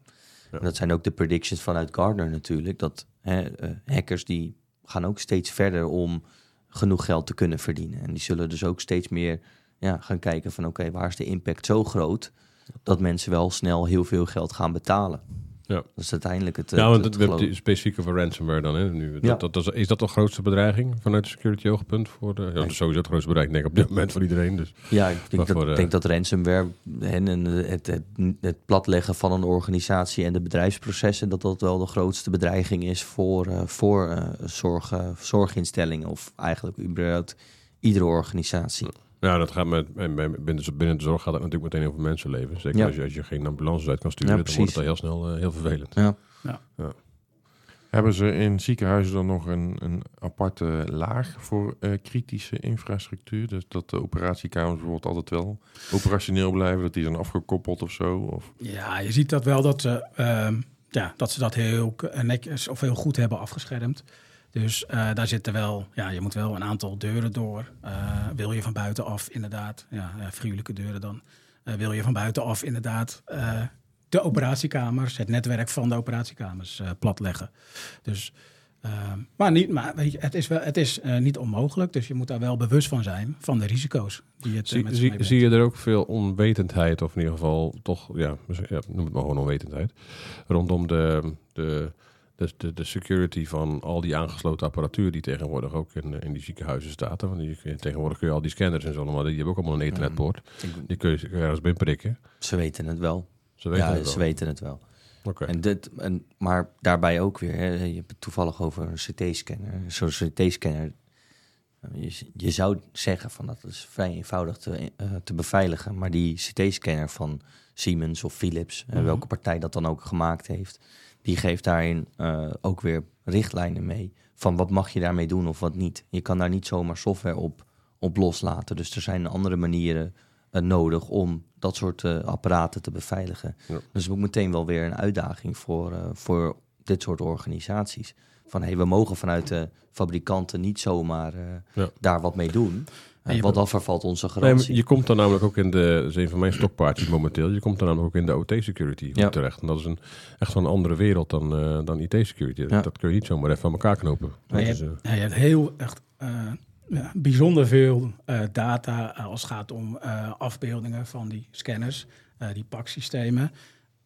Ja. Dat zijn ook de predictions vanuit Gardner natuurlijk. Dat hè, hackers die gaan ook steeds verder om genoeg geld te kunnen verdienen. En die zullen dus ook steeds meer ja, gaan kijken van oké, waar is de impact zo groot dat mensen wel snel heel veel geld gaan betalen. Ja. Dat is uiteindelijk het. Ja, het- want het het, specifieke voor ransomware dan. Hè, nu. Ja. Dat, dat, is, dat de grootste bedreiging vanuit de security oogpunt? Voor de, ja, dat is sowieso het grootste bedreiging denk ik, op dit moment voor iedereen. Dus. Ja, ik denk, dat, eh, denk dat ransomware en en het, het, het platleggen van een organisatie en de bedrijfsprocessen, dat dat wel de grootste bedreiging is voor, eh, voor eh, zorg, eh, zorginstellingen of eigenlijk überhaupt iedere organisatie. Ja, dat gaat met, en bij- binnen, de- binnen de zorg gaat het natuurlijk meteen over mensenleven. Zeker Ja. als, je, als je geen ambulances uit kan sturen, Ja, dan wordt het al heel snel eh, heel vervelend. Ja. Hebben ze in ziekenhuizen dan nog een, een aparte laag voor eh, kritische infrastructuur? Dus dat de operatiekamers bijvoorbeeld altijd wel operationeel blijven, dat die zijn afgekoppeld of zo? Of... Ja, je ziet dat wel dat ze, ehm, ja, dat, ze dat heel netjes of heel goed hebben afgeschermd. Dus eh, daar zitten wel, ja, je moet wel een aantal deuren door. Eh, wil je van buitenaf inderdaad, ja, eh, gruwelijke deuren dan. Eh, wil je van buitenaf inderdaad eh, de operatiekamers, het netwerk van de operatiekamers eh, platleggen. Dus, ehm, maar niet, maar weet je, het is, wel, het is eh, niet onmogelijk. Dus je moet daar wel bewust van zijn, van de risico's die het eh, Zie, met zie, zie je er ook veel onwetendheid, of in ieder geval toch, ja, ja noem het maar gewoon onwetendheid, rondom de, de, de, de, de security van al die aangesloten apparatuur die tegenwoordig ook in, in die ziekenhuizen staat. Want die, tegenwoordig kun je al die scanners en zo, maar die hebben ook allemaal een ethernet-poort. Ik- Die kun je, ergens binnen prikken. Ze weten het wel. Ze weten ja, het wel. ze weten het wel. Oké. En dit, en, maar daarbij ook weer, hè, je hebt het toevallig over een CT-scanner. Zo'n CT-scanner, eh, je, je zou zeggen van dat is vrij eenvoudig te, eh, te beveiligen. Maar die CT-scanner van Siemens of Philips, eh, Mhm. welke partij dat dan ook gemaakt heeft, die geeft daarin eh, ook weer richtlijnen mee van wat mag je daarmee doen of wat niet. Je kan daar niet zomaar software op, op loslaten. Dus er zijn andere manieren eh, nodig om dat soort eh, apparaten te beveiligen. Ja. Dus ook meteen wel weer een uitdaging voor, voor dit soort organisaties. Van hey, we mogen vanuit de fabrikanten niet zomaar Ja. daar wat mee doen. En Eh, je- want dan vervalt onze Nee, garantie. je komt dan namelijk ook in de, dat is een van mijn stokpaardjes momenteel, je komt dan namelijk ook in de OT-security Ja. terecht. En dat is een, echt wel een andere wereld dan, eh, dan IT-security. Ja. Dat kun je niet zomaar even aan elkaar knopen. Maar Dat je, is, hebt, eh, ja, je hebt heel echt eh, ja, bijzonder veel eh, data als het gaat om eh, afbeeldingen van die scanners, eh, die paksystemen.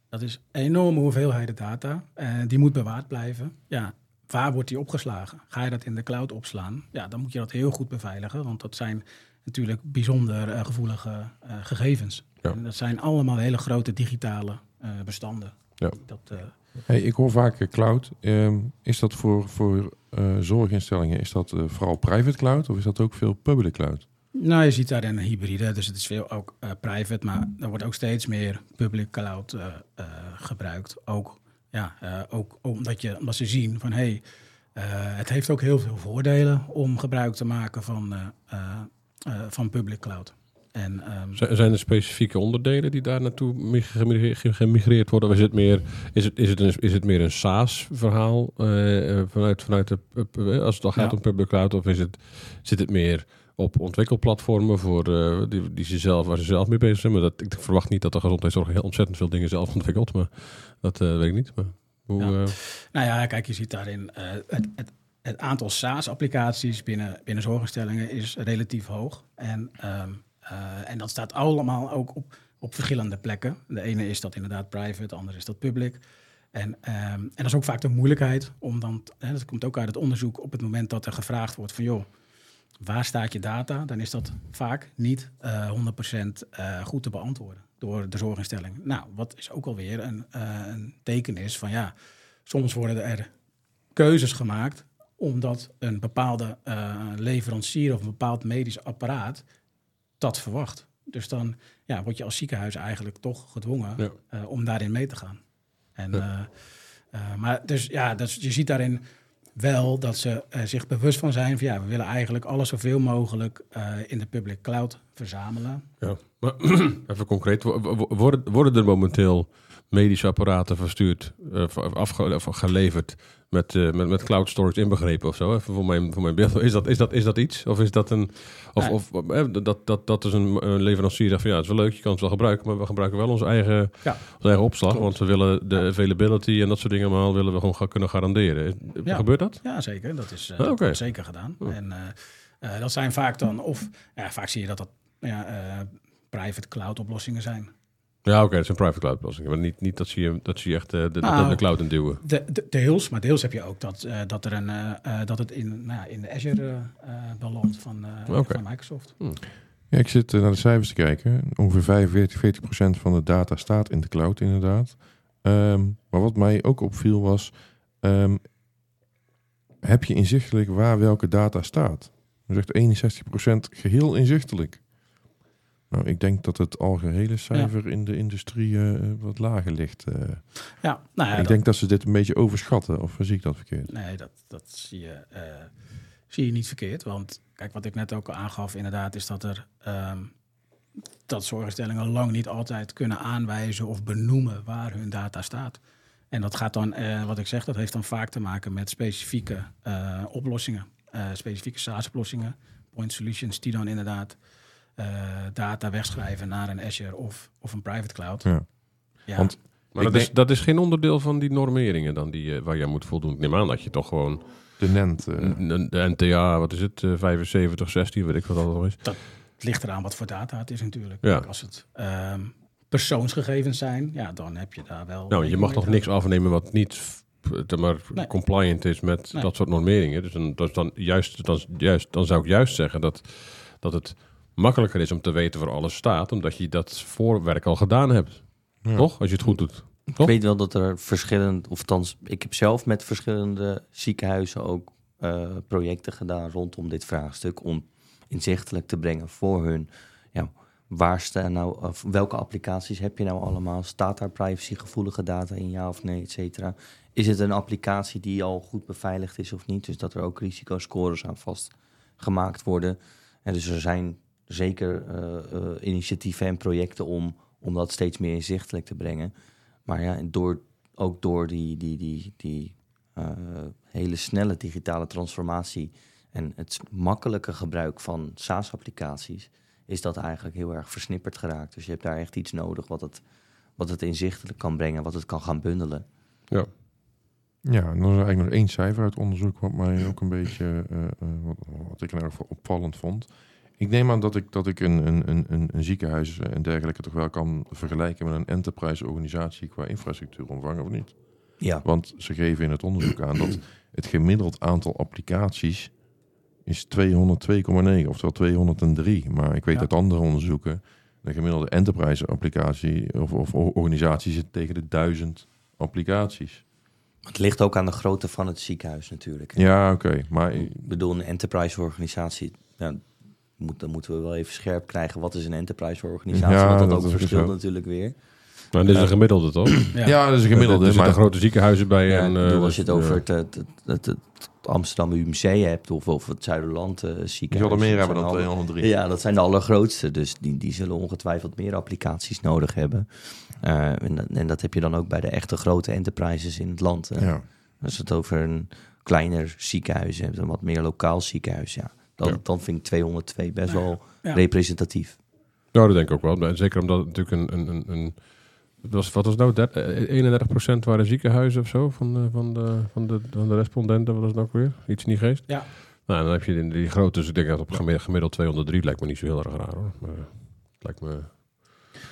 Dat is een enorme hoeveelheid data. en die moet bewaard blijven. Ja, waar wordt die opgeslagen? Ga je dat in de cloud opslaan? Ja, dan moet je dat heel goed beveiligen, want dat zijn natuurlijk bijzonder eh, gevoelige eh, gegevens. Ja. En dat zijn allemaal hele grote digitale eh, bestanden. Ja. Dat, Hey, ik hoor vaak cloud. Ehm, is dat voor, voor zorginstellingen, is dat vooral private cloud of is dat ook veel public cloud? Nou, je ziet daar een hybride, dus het is veel ook private, maar er wordt ook steeds meer public cloud gebruikt. Ook, ja, eh, ook omdat, je, omdat ze zien van hé, hey, eh, het heeft ook heel veel voordelen om gebruik te maken van, eh, van public cloud. En ehm, Zijn er specifieke onderdelen die daar naartoe mig- gemigre- gemigreerd worden? Of is het meer, is het, is het, een, is het meer een SaaS-verhaal vanuit, vanuit de, als het al gaat Ja. om public cloud? Of is het, zit het meer op ontwikkelplatformen voor, eh, die, die ze zelf, waar ze zelf mee bezig zijn? Maar dat, ik verwacht niet dat de gezondheidszorg heel ontzettend veel dingen zelf ontwikkelt. Maar dat eh, weet ik niet. Maar hoe, Ja. eh, Nou ja, kijk, je ziet daarin het, het, het aantal SaaS-applicaties binnen, binnen zorginstellingen is relatief hoog. En, ehm, eh, en dat staat allemaal ook op, op verschillende plekken. De ene is dat inderdaad private, de andere is dat public. En, ehm, en dat is ook vaak de moeilijkheid om dan, hè, dat komt ook uit het onderzoek, op het moment dat er gevraagd wordt van joh, waar staat je data? Dan is dat vaak niet eh 100% eh, goed te beantwoorden door de zorginstelling. Nou, wat is ook alweer een, eh, een teken is van ja, soms worden er keuzes gemaakt omdat een bepaalde eh, leverancier of een bepaald medisch apparaat dat verwacht. Dus dan ja, word je als ziekenhuis eigenlijk toch gedwongen Ja. eh, om daarin mee te gaan. En, Ja. eh, eh, maar dus ja, dus je ziet daarin wel dat ze eh, zich bewust van zijn van ja, we willen eigenlijk alles zoveel mogelijk eh, in de public cloud verzamelen. Ja, maar even concreet. wo- wo- Worden, worden er momenteel medische apparaten verstuurd, eh, afge, of geleverd met, eh, met, met cloud storage inbegrepen of zo? Even voor mijn, voor mijn beeld. Is dat, is, dat, is dat iets? Of is dat een. Of, Nee. of eh, dat, dat, dat is een, een leverancier zegt van ja, het is wel leuk, je kan het wel gebruiken, maar we gebruiken wel onze eigen, Ja. onze eigen opslag. Klopt. Want we willen de availability en dat soort dingen allemaal willen we gewoon kunnen garanderen. Ja. Gebeurt dat? Ja, zeker. Dat is eh, Ah, dat wordt zeker gedaan. Oh. En dat zijn vaak dan, of ja, vaak zie je dat dat ja, private cloud oplossingen zijn. Ja, oké, dat zijn private cloud oplossingen. Maar niet, niet dat ze je, dat ze je echt eh, de, de, Nou, de cloud in duwen. De, de- deels, maar deels heb je ook dat, eh, dat, er een, eh, eh, dat het in, nou, ja, in de Azure belandt van, eh, Oké. van Microsoft. Ja, ik zit naar de cijfers te kijken. Ongeveer 45, 40 procent van de data staat in de cloud, inderdaad. Ehm, maar wat mij ook opviel was... ehm, heb je inzichtelijk waar welke data staat? Dan zegt 61 procent geheel inzichtelijk. Nou, ik denk dat het algehele cijfer in de industrie eh, wat lager ligt. eh. Ja, nou ja, ik dat, denk dat ze dit een beetje overschatten. Of zie ik dat verkeerd? nee, dat, dat zie, je, eh, zie je niet verkeerd. Want kijk, wat ik net ook al aangaf, inderdaad, is dat er ehm, dat zorginstellingen lang niet altijd kunnen aanwijzen of benoemen waar hun data staat. En dat gaat dan, wat ik zeg, dat heeft dan vaak te maken met specifieke oplossingen, specifieke SaaS-oplossingen, point solutions, die dan inderdaad data wegschrijven naar een Azure of, of een private cloud. Ja. Ja. Want- Maar dat, is, dat is geen onderdeel van die normeringen dan die, eh, waar je moet voldoen. Ik neem aan dat je toch gewoon De NENT. eh, de NTA, wat is het, eh, 75, 16, weet ik wat dat al is. Het ligt eraan wat voor data het is natuurlijk. Ja. Als het ehm, persoonsgegevens zijn, ja, dan heb je daar wel... Nou, je mag toch niks afnemen wat niet eh, maar Nee. compliant is met Nee. dat soort normeringen. Dus dan, dat is dan, juist, dan, juist, dan zou ik juist zeggen dat, dat het makkelijker is om te weten waar alles staat, omdat je dat voorwerk al gedaan hebt. Ja. Toch? Als je het goed doet. Ik Toch? weet wel dat er verschillende, of althans, ik heb zelf met verschillende ziekenhuizen ook eh, projecten gedaan rondom dit vraagstuk. Om inzichtelijk te brengen voor hun. Ja, waar staan nou, of welke applicaties heb je nou allemaal? Staat daar privacygevoelige data in, ja of nee, et cetera? Is het een applicatie die al goed beveiligd is of niet? Dus dat er ook risicoscores aan vastgemaakt worden. En dus er zijn zeker eh, eh, initiatieven en projecten om, om dat steeds meer inzichtelijk te brengen. Maar ja, door, ook door die, die, die, die eh, hele snelle digitale transformatie en het makkelijke gebruik van SaaS-applicaties, is dat eigenlijk heel erg versnipperd geraakt. Dus je hebt daar echt iets nodig wat het, wat het inzichtelijk kan brengen, wat het kan gaan bundelen. Ja. Ja, en dan is er eigenlijk nog één cijfer uit onderzoek wat mij ook een beetje, eh, eh, wat, wat ik in ieder geval opvallend vond. Ik neem aan dat ik, dat ik een, een, een- een, een ziekenhuis en dergelijke toch wel kan vergelijken met een enterprise organisatie qua infrastructuuromvang of niet. Ja, Want ze geven in het onderzoek aan dat het gemiddeld aantal applicaties is 202,9, oftewel 203. Maar ik weet Ja. uit andere onderzoeken, de gemiddelde enterprise applicatie of, of organisatie zit tegen de 1000 applicaties. het ligt ook aan de grootte van het ziekenhuis natuurlijk. hè. Ja, oké. Maar Ik bedoel, een enterprise organisatie, ja, moet, dan moeten we wel even scherp krijgen. Wat is een enterprise organisatie? Ja, Want dat, dat ook verschilt natuurlijk weer. Maar dit is een gemiddelde, toch? Ja. ja, dat is een gemiddelde. Er zitten grote ziekenhuizen bij. Ja, en, eh, bedoel, als je het over het, het, het, het, het Amsterdam UMC hebt of, of het Zuiderland eh je ziekenhuis. er meer hebben dan zijn alle- 203. Ja, dat zijn de allergrootste. Dus die, die zullen ongetwijfeld meer applicaties nodig hebben. Eh, en, dat- en dat heb je dan ook bij de echte grote enterprises in het land. hè. Ja. Als je het over een kleiner ziekenhuis hebt, een wat meer lokaal ziekenhuis, ja. Dan, Ja. dan vind ik 202 best wel Ja. representatief. Nou, dat denk ik ook wel. Zeker omdat het natuurlijk een... een, een, was, wat was nou? Der- eh, 31% waren ziekenhuizen of zo van de, van de, van de, van de respondenten. Wat was het nou ook weer? Iets in die geest? Ja. Nou, dan heb je die, die grote, dus ik denk dat op gemiddeld, gemiddeld 203 lijkt me niet zo heel erg raar hoor. Maar het lijkt me...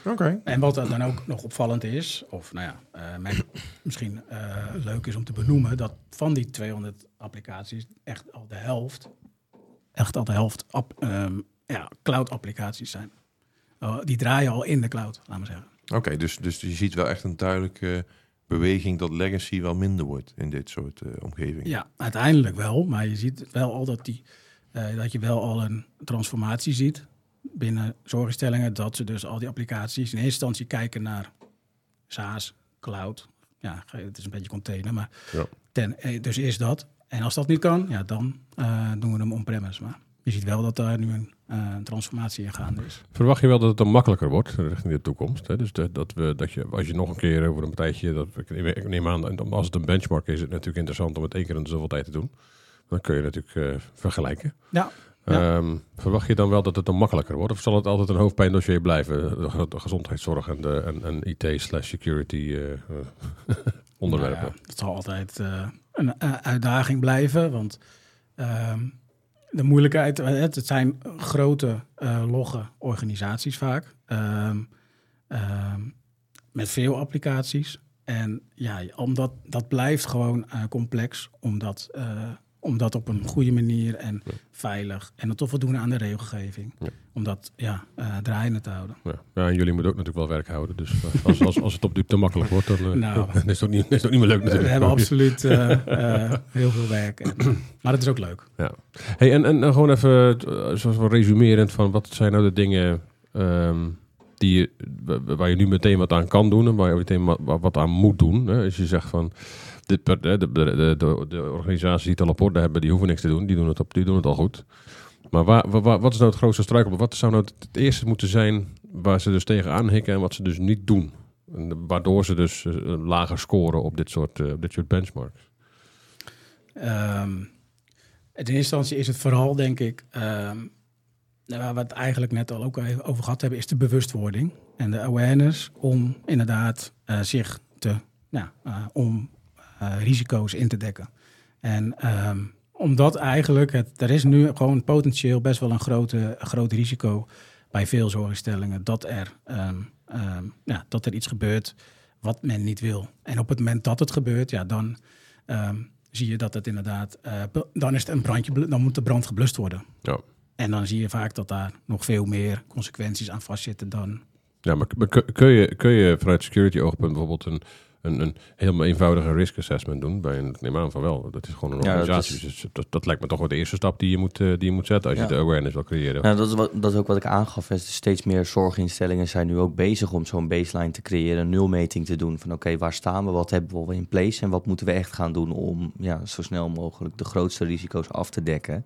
Oké. En wat dan ook nog opvallend is, of nou ja, eh, mij- misschien eh, leuk is om te benoemen, dat van die 200 applicaties echt al de helft, echt al de helft app, ehm, ja, cloud-applicaties zijn. Oh, die draaien al in de cloud, laten we zeggen. Oké, dus, dus je ziet wel echt een duidelijke beweging dat legacy wel minder wordt in dit soort eh, omgevingen. Ja, uiteindelijk wel. Maar je ziet wel al dat, die, eh, dat je wel al een transformatie ziet binnen zorginstellingen. Dat ze dus al die applicaties in eerste instantie kijken naar SaaS, cloud. Ja, het is een beetje container, maar Ja. ten, eh, dus eerst dat. En als dat niet kan, ja, dan eh, doen we hem on-premise. Maar je ziet wel dat daar nu een eh, transformatie in gaande is. Verwacht je wel dat het dan makkelijker wordt richting de toekomst? Hè? Dus dat, dat, we, dat je, als je nog een keer over een tijdje, dat, ik neem- aan, als het een benchmark is, is het natuurlijk interessant om het één keer in de zoveel tijd te doen. Dan kun je natuurlijk eh, vergelijken. Ja, Ja. Ehm, verwacht je dan wel dat het dan makkelijker wordt? Of zal het altijd een hoofdpijndossier blijven? De, ge- de gezondheidszorg en, de, en, en IT slash security onderwerpen. Nou ja, het zal altijd een eh, uitdaging blijven, want ehm, de moeilijkheid, eh, het, het zijn grote eh, logge organisaties vaak, ehm, ehm, met veel applicaties. En ja, omdat dat blijft gewoon complex, omdat, om dat op een goede manier en veilig en het toch voldoen aan de regelgeving, Ja. om dat ja, eh, draaiende te houden. Ja. Ja, en jullie moeten ook natuurlijk wel werk houden. Dus eh, als, als, als het op duur te makkelijk wordt, dan, eh, Nou. is het ook niet, is het ook niet meer leuk We natuurlijk. hebben absoluut heel veel werk, en- maar het is ook leuk. Ja. Hey, en, en, gewoon even, zoals wel resumerend, van wat zijn nou de dingen ehm, die je, wa- waar je nu meteen wat aan kan doen en waar je meteen wat, wat aan moet doen. Hè? Als je zegt van, de, de, de, de, de organisaties die het al op orde hebben, die hoeven niks te doen, die doen het, op, die doen het al goed. Maar waar, wat is nou het grootste struikelblok? Wat zou nou het eerste moeten zijn waar ze dus tegenaan hikken en wat ze dus niet doen? En waardoor ze dus eh, lager scoren op dit soort, eh, dit soort benchmarks. Ehm, in eerste instantie is het vooral, denk ik, nou, waar we het eigenlijk net al ook even over gehad hebben, is de bewustwording en de awareness om inderdaad eh, zich te, nou, om risico's in te dekken. En ehm, omdat eigenlijk, het, er is nu gewoon potentieel best wel een grote, groot risico bij veel zorginstellingen dat er, ehm, ehm, ja, dat er iets gebeurt wat men niet wil. En op het moment dat het gebeurt, ja, dan zie je dat het inderdaad, eh, dan is het een brandje, dan moet de brand geblust worden. Ja. En dan zie je vaak dat daar nog veel meer consequenties aan vastzitten dan. Ja, maar, kun, je, kun je vanuit security oogpunt bijvoorbeeld een, een, een helemaal eenvoudige risk assessment doen? Bij een, ik neem aan van wel, dat is gewoon een Ja, dat organisatie. is- Dus dat, dat lijkt me toch wel de eerste stap die je moet, eh, die je moet zetten als Ja. je de awareness wil creëren. Nou, dat, is wat, dat is ook wat ik aangaf. hè. Steeds meer zorginstellingen zijn nu ook bezig om zo'n baseline te creëren, een nulmeting te doen. Van oké, waar staan we, wat hebben we in place en wat moeten we echt gaan doen om ja, zo snel mogelijk de grootste risico's af te dekken.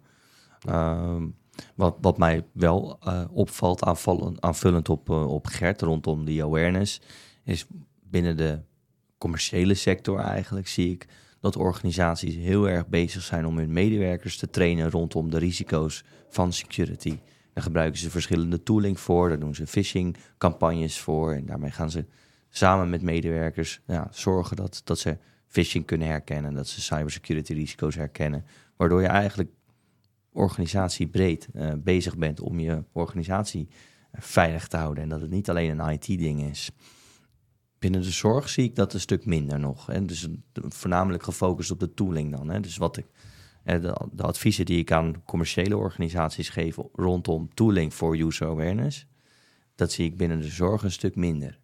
Ehm, wat, wat mij wel eh, opvalt, aanvallen, aanvullend op, eh, op Gert rondom die awareness, is binnen de commerciële sector eigenlijk zie ik dat organisaties heel erg bezig zijn om hun medewerkers te trainen rondom de risico's van security. Daar gebruiken ze verschillende tooling voor, daar doen ze phishing campagnes voor en daarmee gaan ze samen met medewerkers ja, zorgen dat, dat ze phishing kunnen herkennen, dat ze cybersecurity risico's herkennen, waardoor je eigenlijk organisatiebreed eh bezig bent om je organisatie eh, veilig te houden en dat het niet alleen een IT-ding is. Binnen de zorg zie ik dat een stuk minder nog. Hè? Dus voornamelijk gefocust op de tooling dan. Hè? Dus wat ik, eh, de, adviezen die ik aan commerciële organisaties geef rondom tooling voor user awareness, dat zie ik binnen de zorg een stuk minder.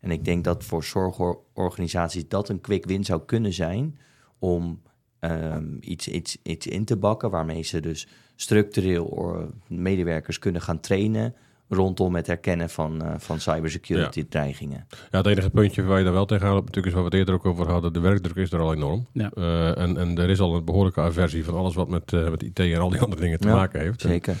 En ik denk dat voor zorgorganisaties dat een quick win zou kunnen zijn om ehm, iets, iets, iets in te bakken waarmee ze dus structureel or- medewerkers kunnen gaan trainen rondom het herkennen van, eh, van cybersecurity dreigingen. Ja, het enige puntje waar je daar wel tegenaan loopt, natuurlijk is waar we het eerder ook over hadden. De werkdruk is er al enorm. Ja. Eh, en, en er is al een behoorlijke aversie van alles wat met, eh, met IT en al die andere dingen te Ja, maken heeft. Zeker.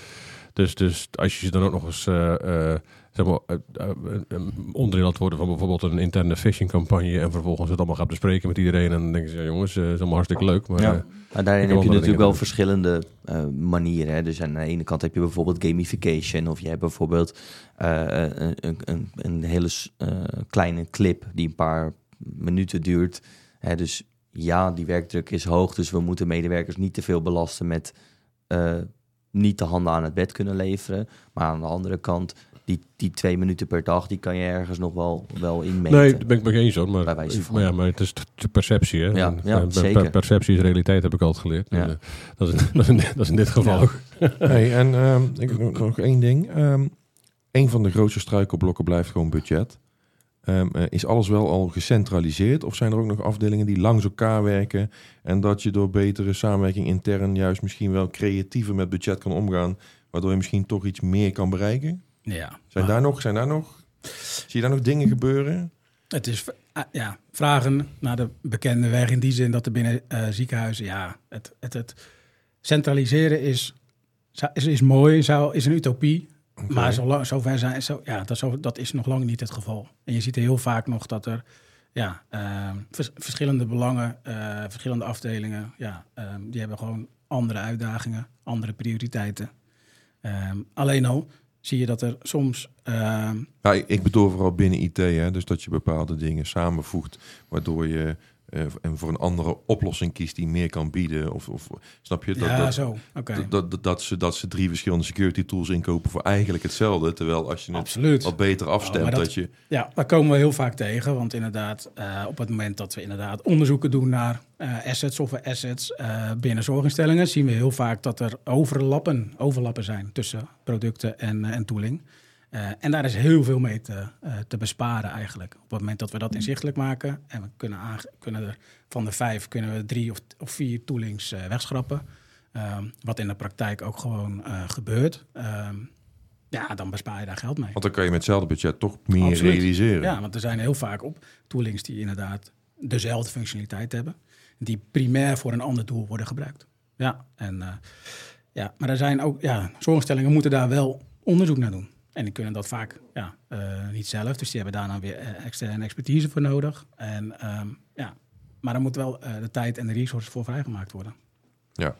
Dus, dus als je ze dan ook nog eens eh, eh, zeg maar, eh, eh, onderdeel laat worden van bijvoorbeeld een interne phishing campagne en vervolgens het allemaal gaat bespreken met iedereen en dan denken ze, ja, jongens, eh, is allemaal hartstikke leuk. Maar Ja. Maar daarin heb je natuurlijk wel verschillende eh, manieren. Hè? Dus aan de ene kant heb je bijvoorbeeld gamification. Of je hebt bijvoorbeeld eh, een, een, een, hele eh, kleine clip die een paar minuten duurt. Hè? Dus ja, die werkdruk is hoog. Dus we moeten medewerkers niet te veel belasten met eh, niet de handen aan het bed kunnen leveren. Maar aan de andere kant, die, die twee minuten per dag, die kan je ergens nog wel, wel inmeten. nee, daar ben ik met je eens hoor. Maar, maar, ja, maar het is t- perceptie. Hè? Ja, ja, eh, per- perceptie is realiteit, heb ik altijd geleerd. Ja. Dus, eh, dat, is, dat, is in, dat is in dit geval ook. Hey, en ehm, ik nog, nog één ding. Ehm een van de grootste struikelblokken blijft gewoon budget. Ehm, eh, is alles wel al gecentraliseerd? Of zijn er ook nog afdelingen die langs elkaar werken en dat je door betere samenwerking intern juist misschien wel creatiever met budget kan omgaan, waardoor je misschien toch iets meer kan bereiken? Ja. Zijn, daar, nog, zijn daar nog, zie je daar nog dingen gebeuren? Het is ah, ja, vragen naar de bekende weg in die zin dat er binnen eh, ziekenhuizen, ja, het, het, het centraliseren is, is, is mooi, zou, is een utopie. Maar zo, zover zijn, zo, ja, dat, zo, dat is nog lang niet het geval. En je ziet heel vaak nog dat er ja, eh, vers- verschillende belangen, eh, verschillende afdelingen, ja, eh, die hebben gewoon andere uitdagingen, andere prioriteiten. Eh, alleen al zie je dat er soms Ja, ik- ik bedoel vooral binnen IT, hè, dus dat je bepaalde dingen samenvoegt, waardoor je eh, en voor een andere oplossing kiest die meer kan bieden. Of, of snap je dat, ja, dat, zo. Dat, dat, dat, dat ze, dat ze drie verschillende security tools inkopen voor eigenlijk hetzelfde, terwijl als je het Absoluut. wat beter afstemt, maar dat, je Ja, daar komen we heel vaak tegen. Want inderdaad, eh, op het moment dat we inderdaad onderzoeken doen naar eh, assets, software assets binnen zorginstellingen, zien we heel vaak dat er overlappen, overlappen zijn tussen producten en, en tooling. Eh, en daar is heel veel mee te, eh, te besparen eigenlijk. Op het moment dat we dat inzichtelijk maken en we kunnen, kunnen er van de vijf kunnen we drie of, of vier toolings eh, wegschrappen. Ehm, wat in de praktijk ook gewoon gebeurt. Ehm, ja, dan bespaar je daar geld mee. want dan kan je met hetzelfde budget toch meer Absoluut. realiseren. Ja, want er zijn heel vaak op toolings die inderdaad dezelfde functionaliteit hebben, die primair voor een ander doel worden gebruikt. Ja, en, ja maar er zijn ook, ja, zorginstellingen moeten daar wel onderzoek naar doen. En die kunnen dat vaak ja, eh, niet zelf, dus die hebben daar dan weer eh, externe expertise voor nodig. En, ehm, ja, maar dan moet wel eh, de tijd en de resources voor vrijgemaakt worden. Ja.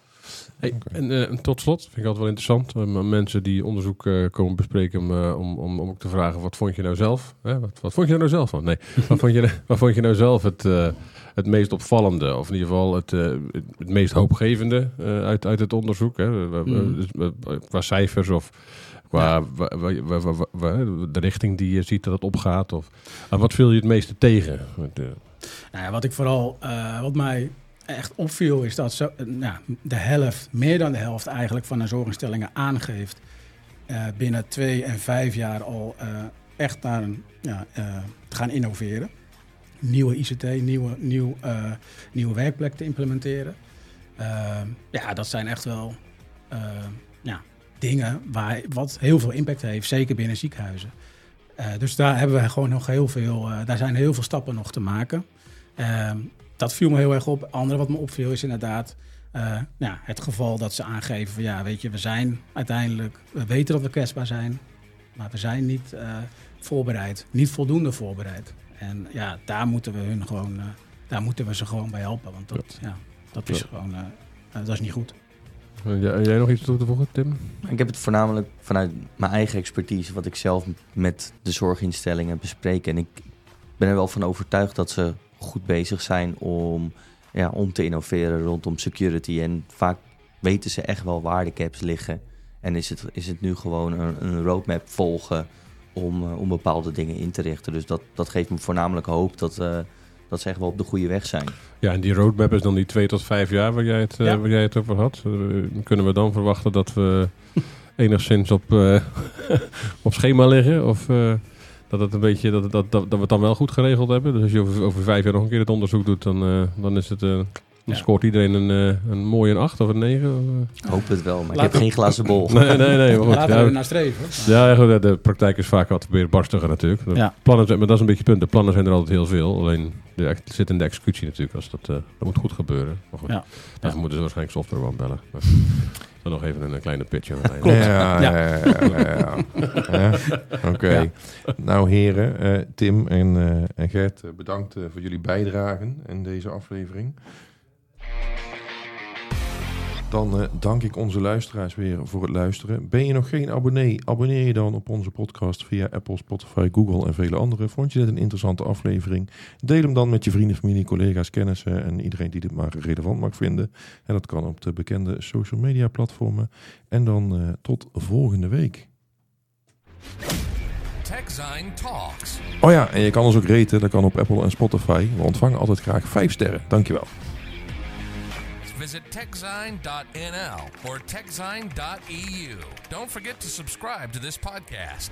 Hey, en, eh, tot slot, vind ik altijd wel interessant, om mensen die onderzoek eh, komen bespreken, om, om, om, om ook te vragen, wat vond je nou zelf? Hè? Wat, wat vond je er nou zelf van? Nee, wat, vond je, wat vond je nou zelf het, eh, het meest opvallende, of in ieder geval het, eh, het, het meest hoopgevende eh, uit, uit het onderzoek? Hè? Mm. dus, qua cijfers of qua de richting die je ziet dat het opgaat? Of, wat viel je het meeste tegen? Eh, Nou ja, wat ik vooral, eh, wat mij echt opviel, is dat zo, eh, nou, de helft, meer dan de helft eigenlijk van de zorginstellingen aangeeft binnen twee en vijf jaar al echt naar een, ja, te gaan innoveren. Nieuwe ICT, nieuwe, nieuw, nieuwe werkplek te implementeren. Ja, dat zijn echt wel ja, dingen waar, wat heel veel impact heeft, zeker binnen ziekenhuizen. Eh, dus daar hebben we gewoon nog heel veel, eh, daar zijn heel veel stappen nog te maken. Ehm, dat viel me heel erg op. Andere wat me opviel is inderdaad eh, ja, het geval dat ze aangeven van ja, weet je, we zijn uiteindelijk, we weten dat we kwetsbaar zijn, maar we zijn niet voorbereid, niet voldoende voorbereid. En ja, daar moeten we hun gewoon, daar moeten we ze gewoon bij helpen, want dat, ja. dat is Ja. gewoon, dat is niet goed. Jij, nog iets toe te voegen, Tim? Ik heb het voornamelijk vanuit mijn eigen expertise, wat ik zelf met de zorginstellingen bespreek. En ik ben er wel van overtuigd dat ze goed bezig zijn om, ja, om te innoveren rondom security. En vaak weten ze echt wel waar de caps liggen. En is het, is het nu gewoon een, een roadmap volgen om, eh, om bepaalde dingen in te richten. Dus dat, dat geeft me voornamelijk hoop dat, eh, dat ze echt wel op de goede weg zijn. Ja, en die roadmap is dan die twee tot vijf jaar waar jij het, eh, Ja. waar jij het over had. Eh, kunnen we dan verwachten dat we enigszins op, eh, op schema liggen? Of eh, dat, het een beetje, dat, dat, dat, dat we het dan wel goed geregeld hebben? Dus als je over, over vijf jaar nog een keer het onderzoek doet, dan, eh, dan, is het, eh, dan Ja. scoort iedereen een, eh, een mooie een acht of een negen? Of, eh? Ik hoop het wel, maar ik heb geen glazen bol. Nee, nee, nee. Maar goed, Laten we ja, er naar streven. ja, ja, goed, de- de praktijk is vaak wat weer barstiger natuurlijk. De Ja. plannen zijn, maar dat is een beetje het punt. De plannen zijn er altijd heel veel. Alleen de, het zit in de executie natuurlijk. Als dat, eh, dat moet goed gebeuren. Maar goed, Ja. Ja. moeten ze waarschijnlijk software wel bellen. Maar, dan nog even een, kleine pitch. aan het einde. Klopt. Ja, Ja. ja, ja, ja, ja. Ja, Oké. Nou heren, eh, Tim en, eh, en Gert, bedankt voor jullie bijdragen in deze aflevering. Dan eh, dank ik onze luisteraars weer voor het luisteren. Ben je nog geen abonnee? Abonneer je dan op onze podcast via Apple, Spotify, Google en vele andere. Vond je dit een interessante aflevering? Deel hem dan met je vrienden, familie, collega's, kennissen en iedereen die dit maar relevant mag vinden. En dat kan op de bekende social media platformen. En dan eh, tot volgende week. TechZine Talks. Oh ja, en je kan ons ook raten. Dat kan op Apple en Spotify. We ontvangen altijd graag 5 sterren. Dankjewel. visit techzine.nl or techzine.eu. Don't forget to subscribe to this podcast.